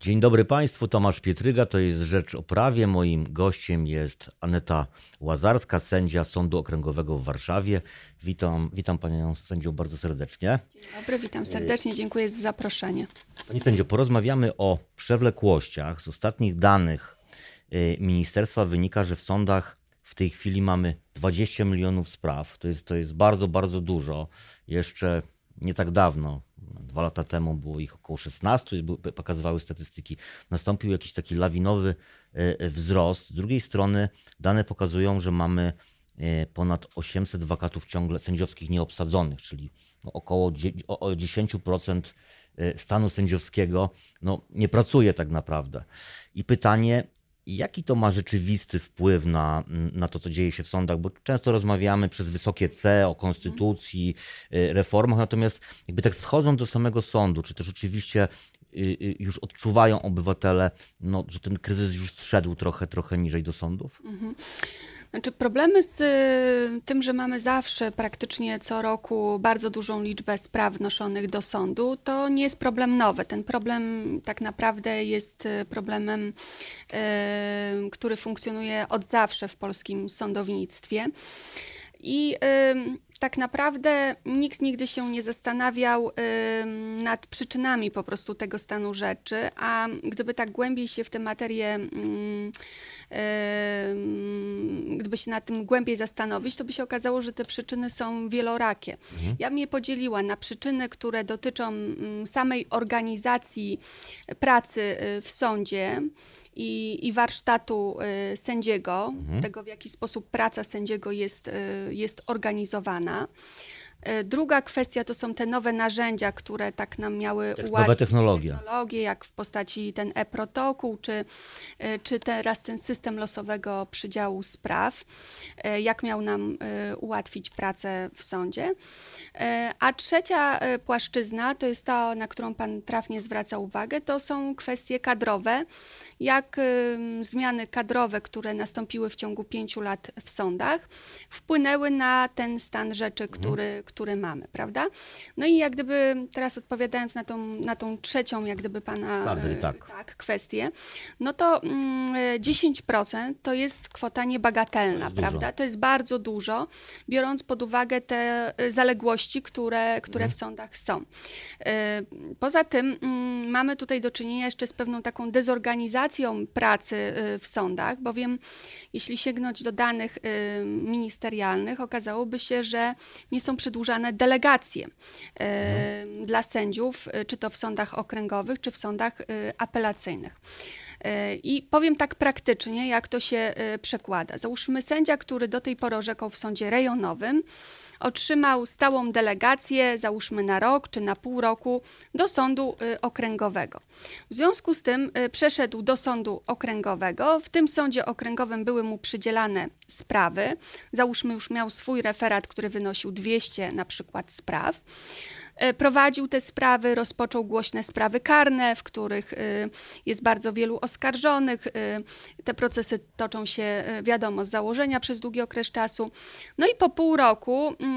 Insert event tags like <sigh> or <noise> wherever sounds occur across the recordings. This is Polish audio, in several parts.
Dzień dobry Państwu, Tomasz Pietryga, to jest Rzecz o Prawie. Moim gościem jest Aneta Łazarska, sędzia Sądu Okręgowego w Warszawie. Witam, witam Panią sędzią bardzo serdecznie. Dzień dobry, witam serdecznie, dziękuję za zaproszenie. Pani sędzio, porozmawiamy o przewlekłościach. Z ostatnich danych y, ministerstwa wynika, że w sądach w tej chwili mamy 20 milionów spraw. To jest, to jest bardzo, bardzo dużo. Jeszcze nie tak dawno, dwa lata temu było ich około 16, pokazywały statystyki. Nastąpił jakiś taki lawinowy e, wzrost. Z drugiej strony dane pokazują, że mamy e, ponad 800 wakatów ciągle sędziowskich nieobsadzonych, czyli no około 10% e, stanu sędziowskiego no, nie pracuje tak naprawdę. I pytanie, Jaki to ma rzeczywisty wpływ na, na to, co dzieje się w sądach? Bo często rozmawiamy przez wysokie C o konstytucji, y, reformach, natomiast jakby tak schodzą do samego sądu, czy y, y, już odczuwają obywatele, no, że ten kryzys już zszedł trochę, trochę niżej do sądów? Mhm. Znaczy problemy z y, tym, że mamy zawsze praktycznie co roku bardzo dużą liczbę spraw wnoszonych do sądu, to nie jest problem nowy. Ten problem tak naprawdę jest y, problemem, y, który funkcjonuje od zawsze w polskim sądownictwie. I tak naprawdę nikt nigdy się nie zastanawiał nad przyczynami po prostu tego stanu rzeczy, a gdyby tak głębiej się w tę materię gdyby się nad tym głębiej zastanowić, to by się okazało, że te przyczyny są wielorakie. Mhm. Ja bym je podzieliła na przyczyny, które dotyczą samej organizacji pracy y, w sądzie. I, i, warsztatu y, sędziego, mhm. tego w jaki sposób praca sędziego jest, y, jest organizowana. E, druga kwestia to są te nowe narzędzia, które tak nam miały ułatwić nowe technologie. technologie, jak w postaci ten e-protokół, czy, e, czy teraz ten system losowego przydziału spraw, e, jak miał nam ułatwić pracę w sądzie. A trzecia płaszczyzna to jest ta, na którą Pan trafnie zwraca uwagę, to są kwestie kadrowe, jak zmiany kadrowe, które nastąpiły w ciągu pięciu lat w sądach, wpłynęły na ten stan rzeczy, mhm. który, który mamy, prawda? No i jak gdyby teraz odpowiadając na tą, na tą trzecią, jak gdyby pana Kadry, tak. tak, kwestię, no to mm, 10% to jest kwota niebagatelna, to prawda? Dużo. To jest bardzo dużo, biorąc pod uwagę te y, zaległości, które, które mhm. w sądach są. Poza tym mm, mamy tutaj do czynienia jeszcze z pewną taką dezorganizacją pracy w sądach, bowiem jeśli sięgnąć do danych ministerialnych, okazałoby się, że nie są przedłużone przedłużane delegacje mhm. dla sędziów, e, czy to w sądach okręgowych, czy w sądach e, apelacyjnych. I powiem tak praktycznie, jak to się przekłada. Załóżmy sędzia, który do tej pory orzekał w sądzie rejonowym, otrzymał stałą delegację, załóżmy na rok czy na pół roku, do sądu y, okręgowego. W związku z tym y, przeszedł do sądu okręgowego. W tym sądzie okręgowym były mu przydzielane sprawy. Załóżmy, już miał swój referat, który wynosił 200 na przykład spraw. E, prowadził te sprawy, rozpoczął głośne sprawy karne, w których jest bardzo wielu oskarżonych. Te procesy toczą się, wiadomo, z założenia przez długi okres czasu. No i po pół roku mm,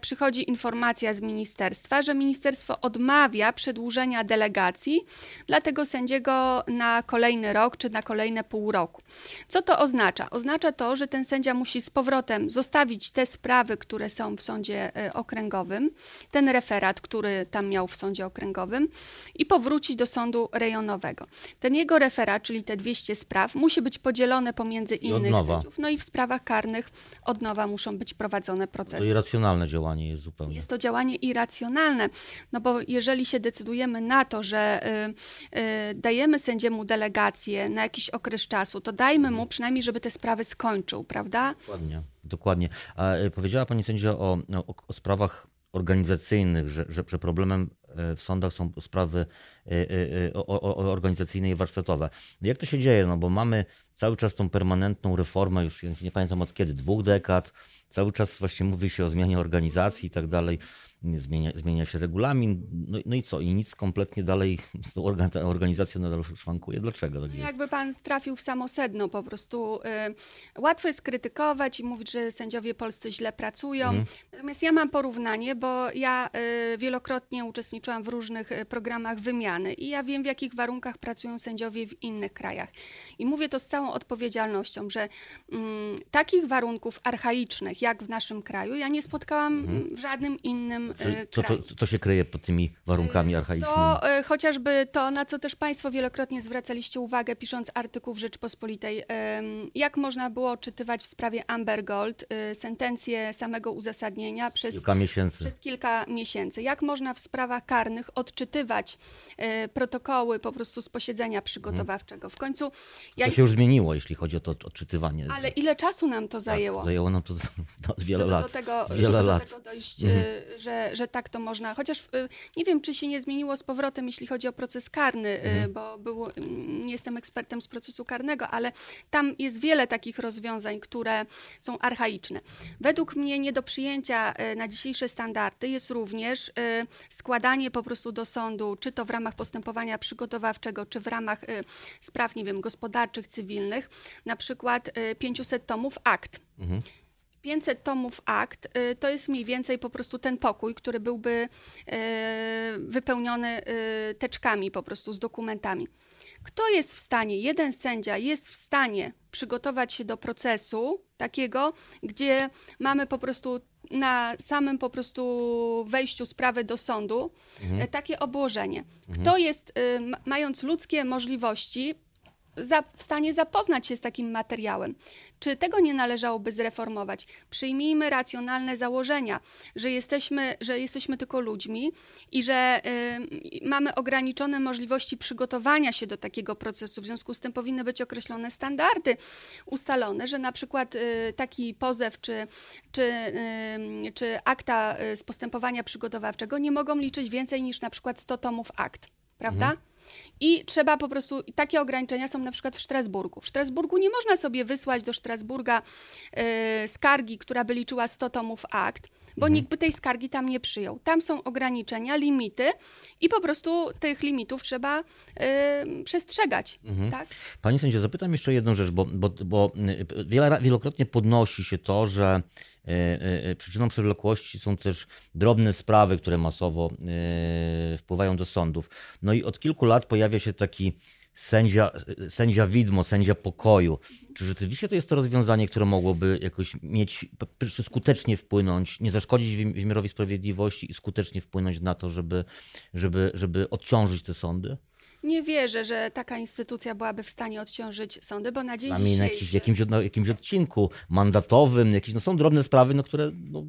przychodzi informacja z ministerstwa, że ministerstwo odmawia przedłużenia delegacji dla tego sędziego na kolejny rok czy na kolejne pół roku. Co to oznacza? Oznacza to, że ten sędzia musi z powrotem zostawić te sprawy, które są w sądzie okręgowym, ten referat, który tam miał w sądzie okręgowym i powrócić do sądu rejonowego. Ten jego referat, czyli te 200 spraw, musi być podzielone pomiędzy innych sędziów. No i w sprawach karnych od nowa muszą być prowadzone procesy. Irracjonalne działanie jest zupełnie. Jest to działanie irracjonalne, no bo jeżeli się decydujemy na to, że y, y, dajemy sędziemu delegację na jakiś okres czasu, to dajmy mu przynajmniej, żeby te sprawy skończył, prawda? Dokładnie. Dokładnie. A y, powiedziała Pani sędzia o, o, o sprawach organizacyjnych, że, że, że problemem w sądach są sprawy organizacyjne i warsztatowe. No jak to się dzieje? No bo mamy cały czas tą permanentną reformę, już nie pamiętam od kiedy, dwóch dekad, cały czas właśnie mówi się o zmianie organizacji i tak dalej zmienia, zmienia się regulamin, no, no, i co? I nic kompletnie dalej z tą organizacją nadal szwankuje. Dlaczego tak jest? Jakby pan trafił w samo sedno po prostu. Y, łatwo jest krytykować i mówić, że sędziowie polscy źle pracują. Mhm. Natomiast ja mam porównanie, bo ja y, wielokrotnie uczestniczyłam w różnych y, programach wymiany i ja wiem, w jakich warunkach pracują sędziowie w innych krajach. I mówię to z całą odpowiedzialnością, że mm, takich warunków archaicznych, jak w naszym kraju, ja nie spotkałam mhm. w żadnym innym e, co, kraju. To, co się kryje pod tymi warunkami archaicznymi? To e, chociażby to, na co też Państwo wielokrotnie zwracaliście uwagę, pisząc artykuł w Rzeczpospolitej, jak można było czytywać w sprawie Amber Gold e, sentencję samego uzasadnienia przez kilka miesięcy. Przez kilka miesięcy. Jak można w sprawach karnych odczytywać protokoły po prostu z posiedzenia przygotowawczego? W końcu... Ja... To się już zmieniło, jeśli chodzi o to odczytywanie. Ale ile czasu nam to tak, zajęło? Tak, zajęło nam to <laughs> wiele żeby lat. Do tego, wiele lat. do tego dojść, mhm. że, że tak to można. Chociaż nie wiem, czy się nie zmieniło z powrotem, jeśli chodzi o proces karny, mhm. bo było, nie jestem ekspertem z procesu karnego, ale tam jest wiele takich rozwiązań, które są archaiczne. Według mnie nie do przyjęcia na dzisiejsze standardy jest również składanie po prostu do sądu, czy to w ramach postępowania przygotowawczego, czy w ramach spraw, nie wiem, gospodarczych, cywilnych, na przykład 500 tomów akt. Mhm. 500 tomów akt y, to jest mniej więcej po prostu ten pokój, który byłby y, wypełniony y, teczkami po prostu z dokumentami. Kto jest w stanie, jeden sędzia jest w stanie przygotować się do procesu takiego, gdzie mamy po prostu na samym po prostu wejściu sprawy do sądu mhm. takie obłożenie. Mhm. Kto jest, mając ludzkie możliwości, za, w stanie zapoznać się z takim materiałem. Czy tego nie należałoby zreformować? Przyjmijmy racjonalne założenia, że jesteśmy, że jesteśmy tylko ludźmi i że y, mamy ograniczone możliwości przygotowania się do takiego procesu. W związku z tym powinny być określone standardy ustalone, że na przykład y, taki pozew czy, czy, y, czy akta y, z postępowania przygotowawczego nie mogą liczyć więcej niż na przykład 100 tomów akt. Prawda? Mhm. I trzeba po prostu, takie ograniczenia są na przykład w Strasburgu. W Strasburgu nie można sobie wysłać do Strasburga y, skargi, która by liczyła 100 tomów akt, bo mhm. nikt by tej skargi tam nie przyjął. Tam są ograniczenia, limity i po prostu tych limitów trzeba y, przestrzegać. Mhm. Tak? Pani sędzio, zapytam jeszcze jedną rzecz, bo, bo, bo y, wielokrotnie podnosi się to, że e, e, przyczyną przewlekłości są też drobne sprawy, które masowo wpływają do sądów. No i od kilku lat pojawia się taki sędzia, sędzia widmo, sędzia pokoju. Czy rzeczywiście to jest to rozwiązanie, które mogłoby jakoś mieć, skutecznie wpłynąć, nie zaszkodzić wymiarowi sprawiedliwości i skutecznie wpłynąć na to, żeby, żeby, żeby odciążyć te sądy? Nie wierzę, że taka instytucja byłaby w stanie odciążyć sądy, bo na dzień dzisiejszy... na jakimś, na jakimś odcinku mandatowym, jakieś, no są drobne sprawy, no, które... No...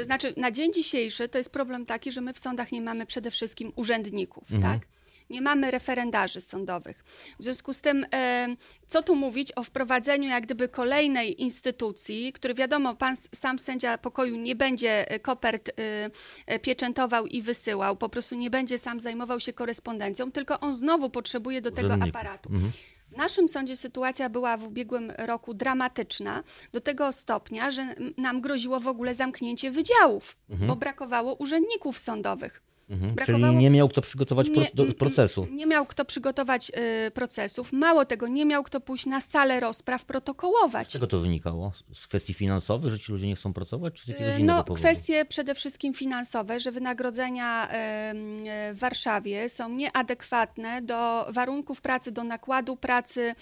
Y, znaczy, na dzień dzisiejszy to jest problem taki, że my w sądach nie mamy przede wszystkim urzędników, mhm. tak? Nie mamy referendarzy sądowych. W związku z tym, e, co tu mówić o wprowadzeniu jak gdyby kolejnej instytucji, który wiadomo, pan sam sędzia pokoju nie będzie e, kopert e, pieczętował i wysyłał, po prostu nie będzie sam zajmował się korespondencją, tylko on znowu potrzebuje do tego aparatu. Mhm. W naszym sądzie sytuacja była w ubiegłym roku dramatyczna do tego stopnia, że nam groziło w ogóle zamknięcie wydziałów, mhm. bo brakowało urzędników sądowych. Mhm. Czyli nie miał kto przygotować nie, do procesu. Nie miał kto przygotować y, procesów. Mało tego, nie miał kto pójść na salę rozpraw, protokołować. Z czego to wynikało? Z kwestii finansowych, że ci ludzie nie chcą pracować, czy z jakiegoś y, innego no, powodu? kwestie przede wszystkim finansowe, że wynagrodzenia y, w Warszawie są nieadekwatne do warunków pracy, do nakładu pracy.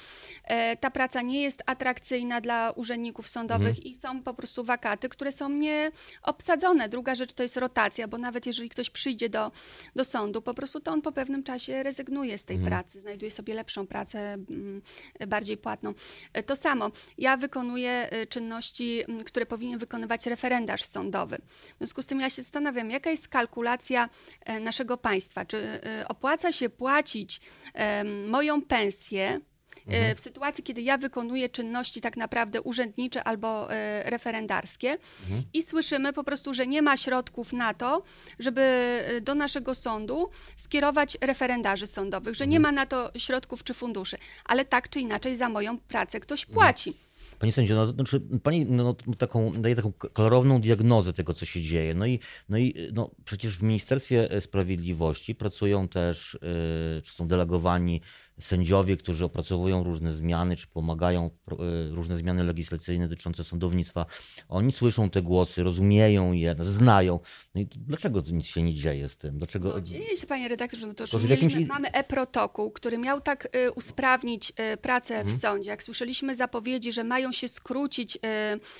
Y, ta praca nie jest atrakcyjna dla urzędników sądowych mhm. i są po prostu wakaty, które są nieobsadzone. Druga rzecz to jest rotacja, bo nawet jeżeli ktoś przyjdzie do, do sądu, po prostu to on po pewnym czasie rezygnuje z tej mhm. pracy, znajduje sobie lepszą pracę, mm, bardziej płatną. E, to samo, ja wykonuję e, czynności, które powinien wykonywać referendarz sądowy. W związku z tym ja się zastanawiam, jaka jest kalkulacja e, naszego państwa. Czy opłaca się płacić moją pensję, Mhm. W sytuacji, kiedy ja wykonuję czynności tak naprawdę urzędnicze albo e, referendarskie mhm. i słyszymy po prostu, że nie ma środków na to, żeby e, do naszego sądu skierować referendarzy sądowych, że nie mhm. ma na to środków czy funduszy, ale tak czy inaczej za moją pracę ktoś płaci. Pani sędzio, no, znaczy, pani no, taką, daje taką kolorowną diagnozę tego, co się dzieje. No i, no i no, przecież w Ministerstwie Sprawiedliwości pracują też, yy, czy są delegowani sędziowie, którzy opracowują różne zmiany, czy pomagają e, różne zmiany legislacyjne dotyczące sądownictwa, oni słyszą te głosy, rozumieją je, znają. No i dlaczego nic się nie dzieje z tym? Dlaczego... No, dzieje się, panie redaktorze, no to, że jakimś... mamy e-protokół, który miał tak y, usprawnić y, pracę w sądzie. Jak słyszeliśmy zapowiedzi, że mają się skrócić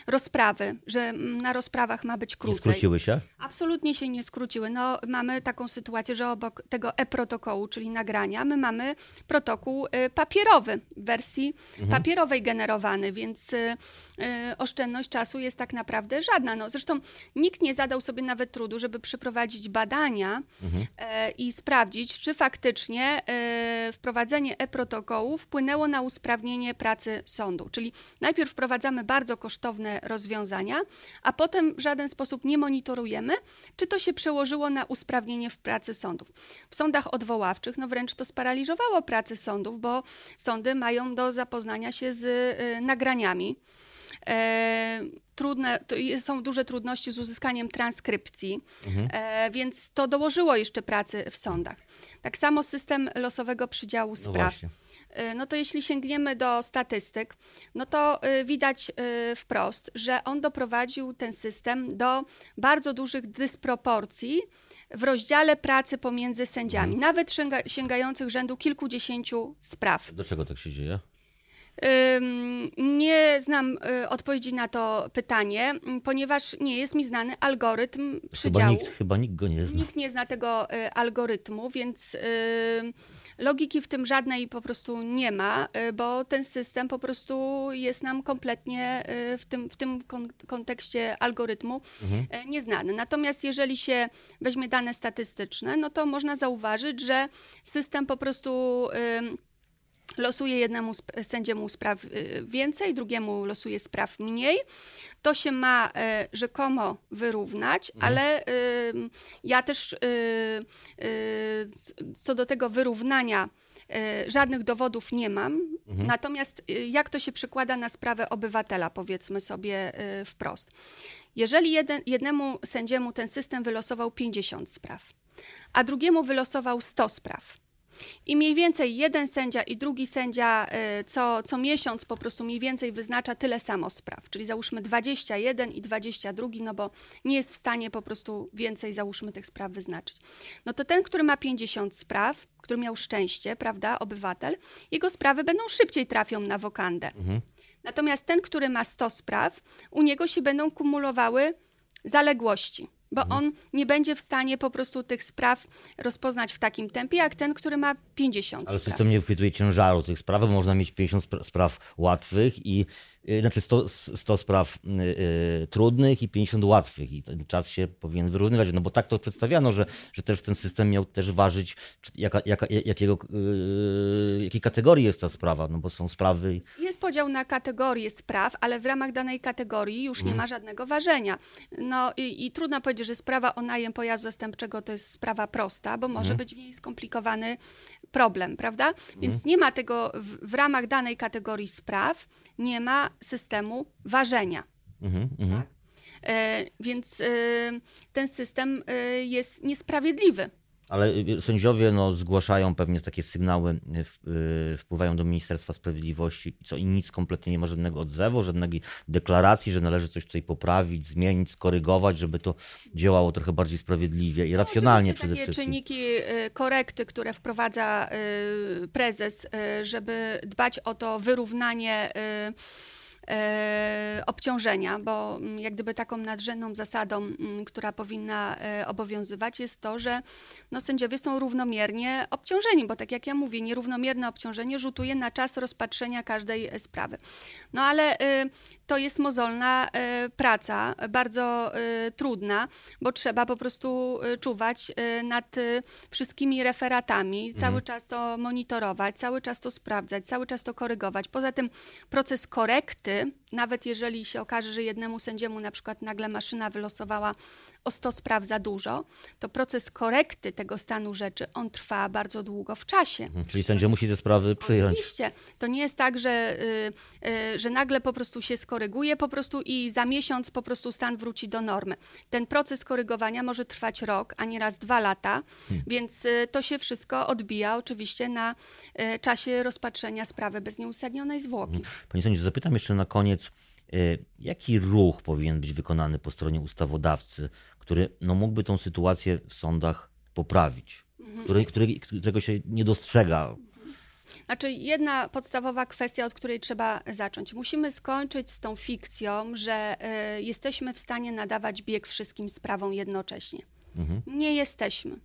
rozprawy, że na rozprawach ma być krócej. Nie skróciły się? Absolutnie się nie skróciły. No, mamy taką sytuację, że obok tego e-protokołu, czyli nagrania, my mamy protokół protokół y, papierowy, w wersji mhm. papierowej generowany, więc y, y, oszczędność czasu jest tak naprawdę żadna. No, zresztą nikt nie zadał sobie nawet trudu, żeby przeprowadzić badania mhm. E, i sprawdzić, czy faktycznie e, wprowadzenie e-protokołu wpłynęło na usprawnienie pracy sądu. Czyli najpierw wprowadzamy bardzo kosztowne rozwiązania, a potem w żaden sposób nie monitorujemy, czy to się przełożyło na usprawnienie w pracy sądów. W sądach odwoławczych no wręcz to sparaliżowało pracę sądów, bo sądy mają do zapoznania się z y, nagraniami. E, trudne, są duże trudności z uzyskaniem transkrypcji, mhm. e, więc to dołożyło jeszcze pracy w sądach. Tak samo system losowego przydziału no spraw. No no to jeśli sięgniemy do statystyk, no to widać wprost, że on doprowadził ten system do bardzo dużych dysproporcji w rozdziale pracy pomiędzy sędziami, mhm. nawet sięga, sięgających rzędu kilkudziesięciu spraw. Dlaczego tak się dzieje? Nie znam y, odpowiedzi na to pytanie, ponieważ nie jest mi znany algorytm przydziału. Chyba nikt, chyba nikt go nie zna. Nikt nie zna tego y, algorytmu, więc logiki w tym żadnej po prostu nie ma, y, bo ten system po prostu jest nam kompletnie w tym, w tym kontekście algorytmu mhm. nieznany. Natomiast jeżeli się weźmie dane statystyczne, no to można zauważyć, że system po prostu losuje jednemu sędziemu spraw y, więcej, drugiemu losuje spraw mniej. To się ma e, rzekomo wyrównać, mhm. ale ja też y, y, co do tego wyrównania żadnych dowodów nie mam. Mhm. Natomiast jak to się przekłada na sprawę obywatela, powiedzmy sobie wprost. Jeżeli jeden, jednemu sędziemu ten system wylosował 50 spraw, a drugiemu wylosował 100 spraw, i mniej więcej jeden sędzia i drugi sędzia y, co, co miesiąc po prostu mniej więcej wyznacza tyle samo spraw, czyli załóżmy 21 i 22, no bo nie jest w stanie po prostu więcej załóżmy tych spraw wyznaczyć. No to ten, który ma 50 spraw, który miał szczęście, prawda, obywatel, jego sprawy będą szybciej trafią na wokandę. Mhm. Natomiast ten, który ma 100 spraw, u niego się będą kumulowały zaległości bo mhm. on nie będzie w stanie po prostu tych spraw rozpoznać w takim tempie, jak ten, który ma 50 Ale spraw. system nie wpytuje ciężaru tych spraw, bo można mieć 50 spraw łatwych i znaczy 100, 100 spraw y, y, trudnych i 50 łatwych i ten czas się powinien wyrównywać, no bo tak to przedstawiano, że, że też ten system miał też ważyć, jaka, jaka, jakiego, jakiej kategorii jest ta sprawa, no bo są sprawy... Jest podział na kategorie spraw, ale w ramach danej kategorii już nie mhm. ma żadnego ważenia. No i, i, trudno powiedzieć, że sprawa o najem pojazdu zastępczego to jest sprawa prosta, bo może mhm. być w niej skomplikowany problem, prawda? Więc mhm. nie ma tego w, w ramach danej kategorii spraw, nie ma systemu ważenia. Mhm, mhm. tak? e, więc e, ten system e, jest niesprawiedliwy. Ale sędziowie no, zgłaszają pewnie takie sygnały, wpływają do Ministerstwa Sprawiedliwości, co i nic kompletnie nie ma żadnego odzewu, żadnej deklaracji, że należy coś tutaj poprawić, zmienić, skorygować, żeby to działało trochę bardziej sprawiedliwie i racjonalnie przede takie wszystkim. czynniki korekty, które wprowadza prezes, żeby dbać o to wyrównanie obciążenia, bo mm, jak gdyby taką nadrzędną zasadą, mm, która powinna e, obowiązywać, jest to, że no, sędziowie są równomiernie obciążeni, bo tak jak ja mówię, nierównomierne obciążenie rzutuje na czas rozpatrzenia każdej e, sprawy. No ale to jest mozolna praca, bardzo trudna, bo trzeba po prostu czuwać nad wszystkimi referatami, mhm. cały czas to monitorować, cały czas to sprawdzać, cały czas to korygować. Poza tym proces korekty nawet jeżeli się okaże, że jednemu sędziemu na przykład nagle maszyna wylosowała o 100 spraw za dużo, to proces korekty tego stanu rzeczy, on trwa bardzo długo w czasie. Mhm. Czyli sędzia musi te sprawy przyjąć. Oczywiście. To nie jest tak, że, y, y, że nagle po prostu się skoryguje po prostu i za miesiąc po prostu stan wróci do normy. Ten proces korygowania może trwać rok, a nieraz dwa lata, Hmm. więc y, to się wszystko odbija oczywiście na czasie rozpatrzenia sprawy bez nieuzasadnionej zwłoki. Panie sędzio, zapytam jeszcze na koniec, jaki ruch powinien być wykonany po stronie ustawodawcy, który no, mógłby tą sytuację w sądach poprawić, który, który, którego się nie dostrzega? Znaczy, jedna podstawowa kwestia, od której trzeba zacząć. Musimy skończyć z tą fikcją, że y, jesteśmy w stanie nadawać bieg wszystkim sprawom jednocześnie. Nie jesteśmy.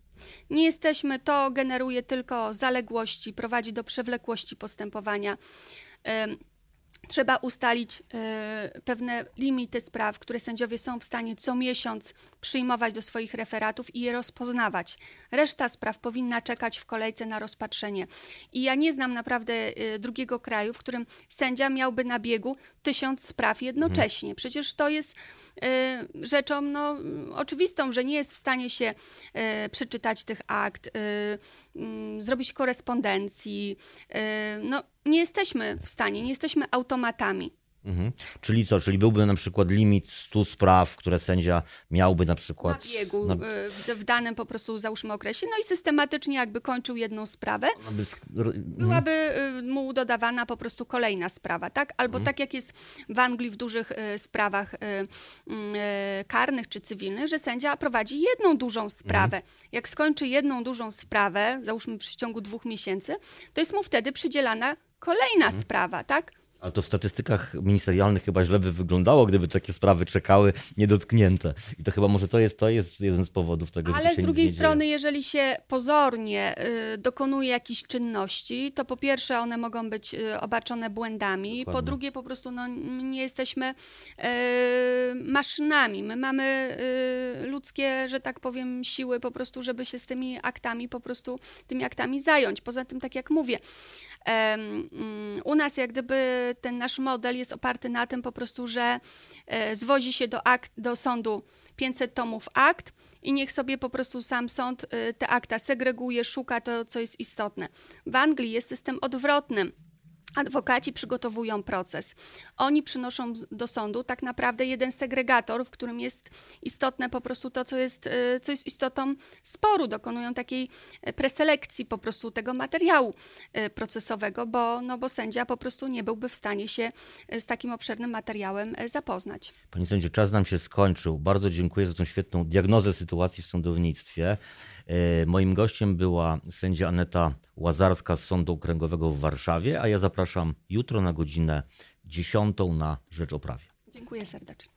Nie jesteśmy, to generuje tylko zaległości, prowadzi do przewlekłości postępowania. Ym, Trzeba ustalić y, pewne limity spraw, które sędziowie są w stanie co miesiąc przyjmować do swoich referatów i je rozpoznawać. Reszta spraw powinna czekać w kolejce na rozpatrzenie. I ja nie znam naprawdę y, drugiego kraju, w którym sędzia miałby na biegu tysiąc spraw jednocześnie. Przecież to jest y, rzeczą no, oczywistą, że nie jest w stanie się przeczytać tych akt, zrobić korespondencji. No, nie jesteśmy w stanie, nie jesteśmy automatami. Mhm. Czyli co? Czyli byłby na przykład limit 100 spraw, które sędzia miałby na Na przykład. biegu na- y, w, w danym po prostu załóżmy okresie, no i systematycznie jakby kończył jedną sprawę, r- mhm. byłaby y, mu dodawana po prostu kolejna sprawa, tak? Albo tak jak jest w Anglii w dużych y, sprawach karnych czy cywilnych, że sędzia prowadzi jedną dużą sprawę. Jak skończy jedną dużą sprawę, załóżmy w przeciągu dwóch miesięcy, to jest mu wtedy przydzielana kolejna sprawa, tak? Ale to w statystykach ministerialnych chyba źle by wyglądało, gdyby takie sprawy czekały niedotknięte. I to chyba może to jest, to jest jeden z powodów tego, że Ale tu się z drugiej nie dzieje. strony, jeżeli się pozornie y, dokonuje jakichś czynności, to po pierwsze one mogą być y, obarczone błędami, po Dokładnie. drugie po prostu no, nie jesteśmy y, maszynami. My mamy y, ludzkie, że tak powiem, siły po prostu, żeby się z tymi aktami po prostu tymi aktami zająć. Poza tym, tak jak mówię, u nas jak gdyby ten nasz model jest oparty na tym po prostu, że e, zwozi się do, akt, do sądu 500 tomów akt i niech sobie po prostu sam sąd e, te akta segreguje, szuka to, co jest istotne. W Anglii jest system odwrotny. Adwokaci przygotowują proces. Oni przynoszą do sądu tak naprawdę jeden segregator, w którym jest istotne po prostu to, co jest, e, co jest istotą sporu. Dokonują takiej e, preselekcji po prostu tego materiału e, procesowego, bo, no bo sędzia po prostu nie byłby w stanie się z takim obszernym materiałem zapoznać. Panie sędzio, czas nam się skończył. Bardzo dziękuję za tą świetną diagnozę sytuacji w sądownictwie. E, Moim gościem była sędzia Aneta Łazarska z Sądu Okręgowego w Warszawie, a ja zapraszam jutro na godzinę 10 na Rzecz o Prawie. Dziękuję serdecznie.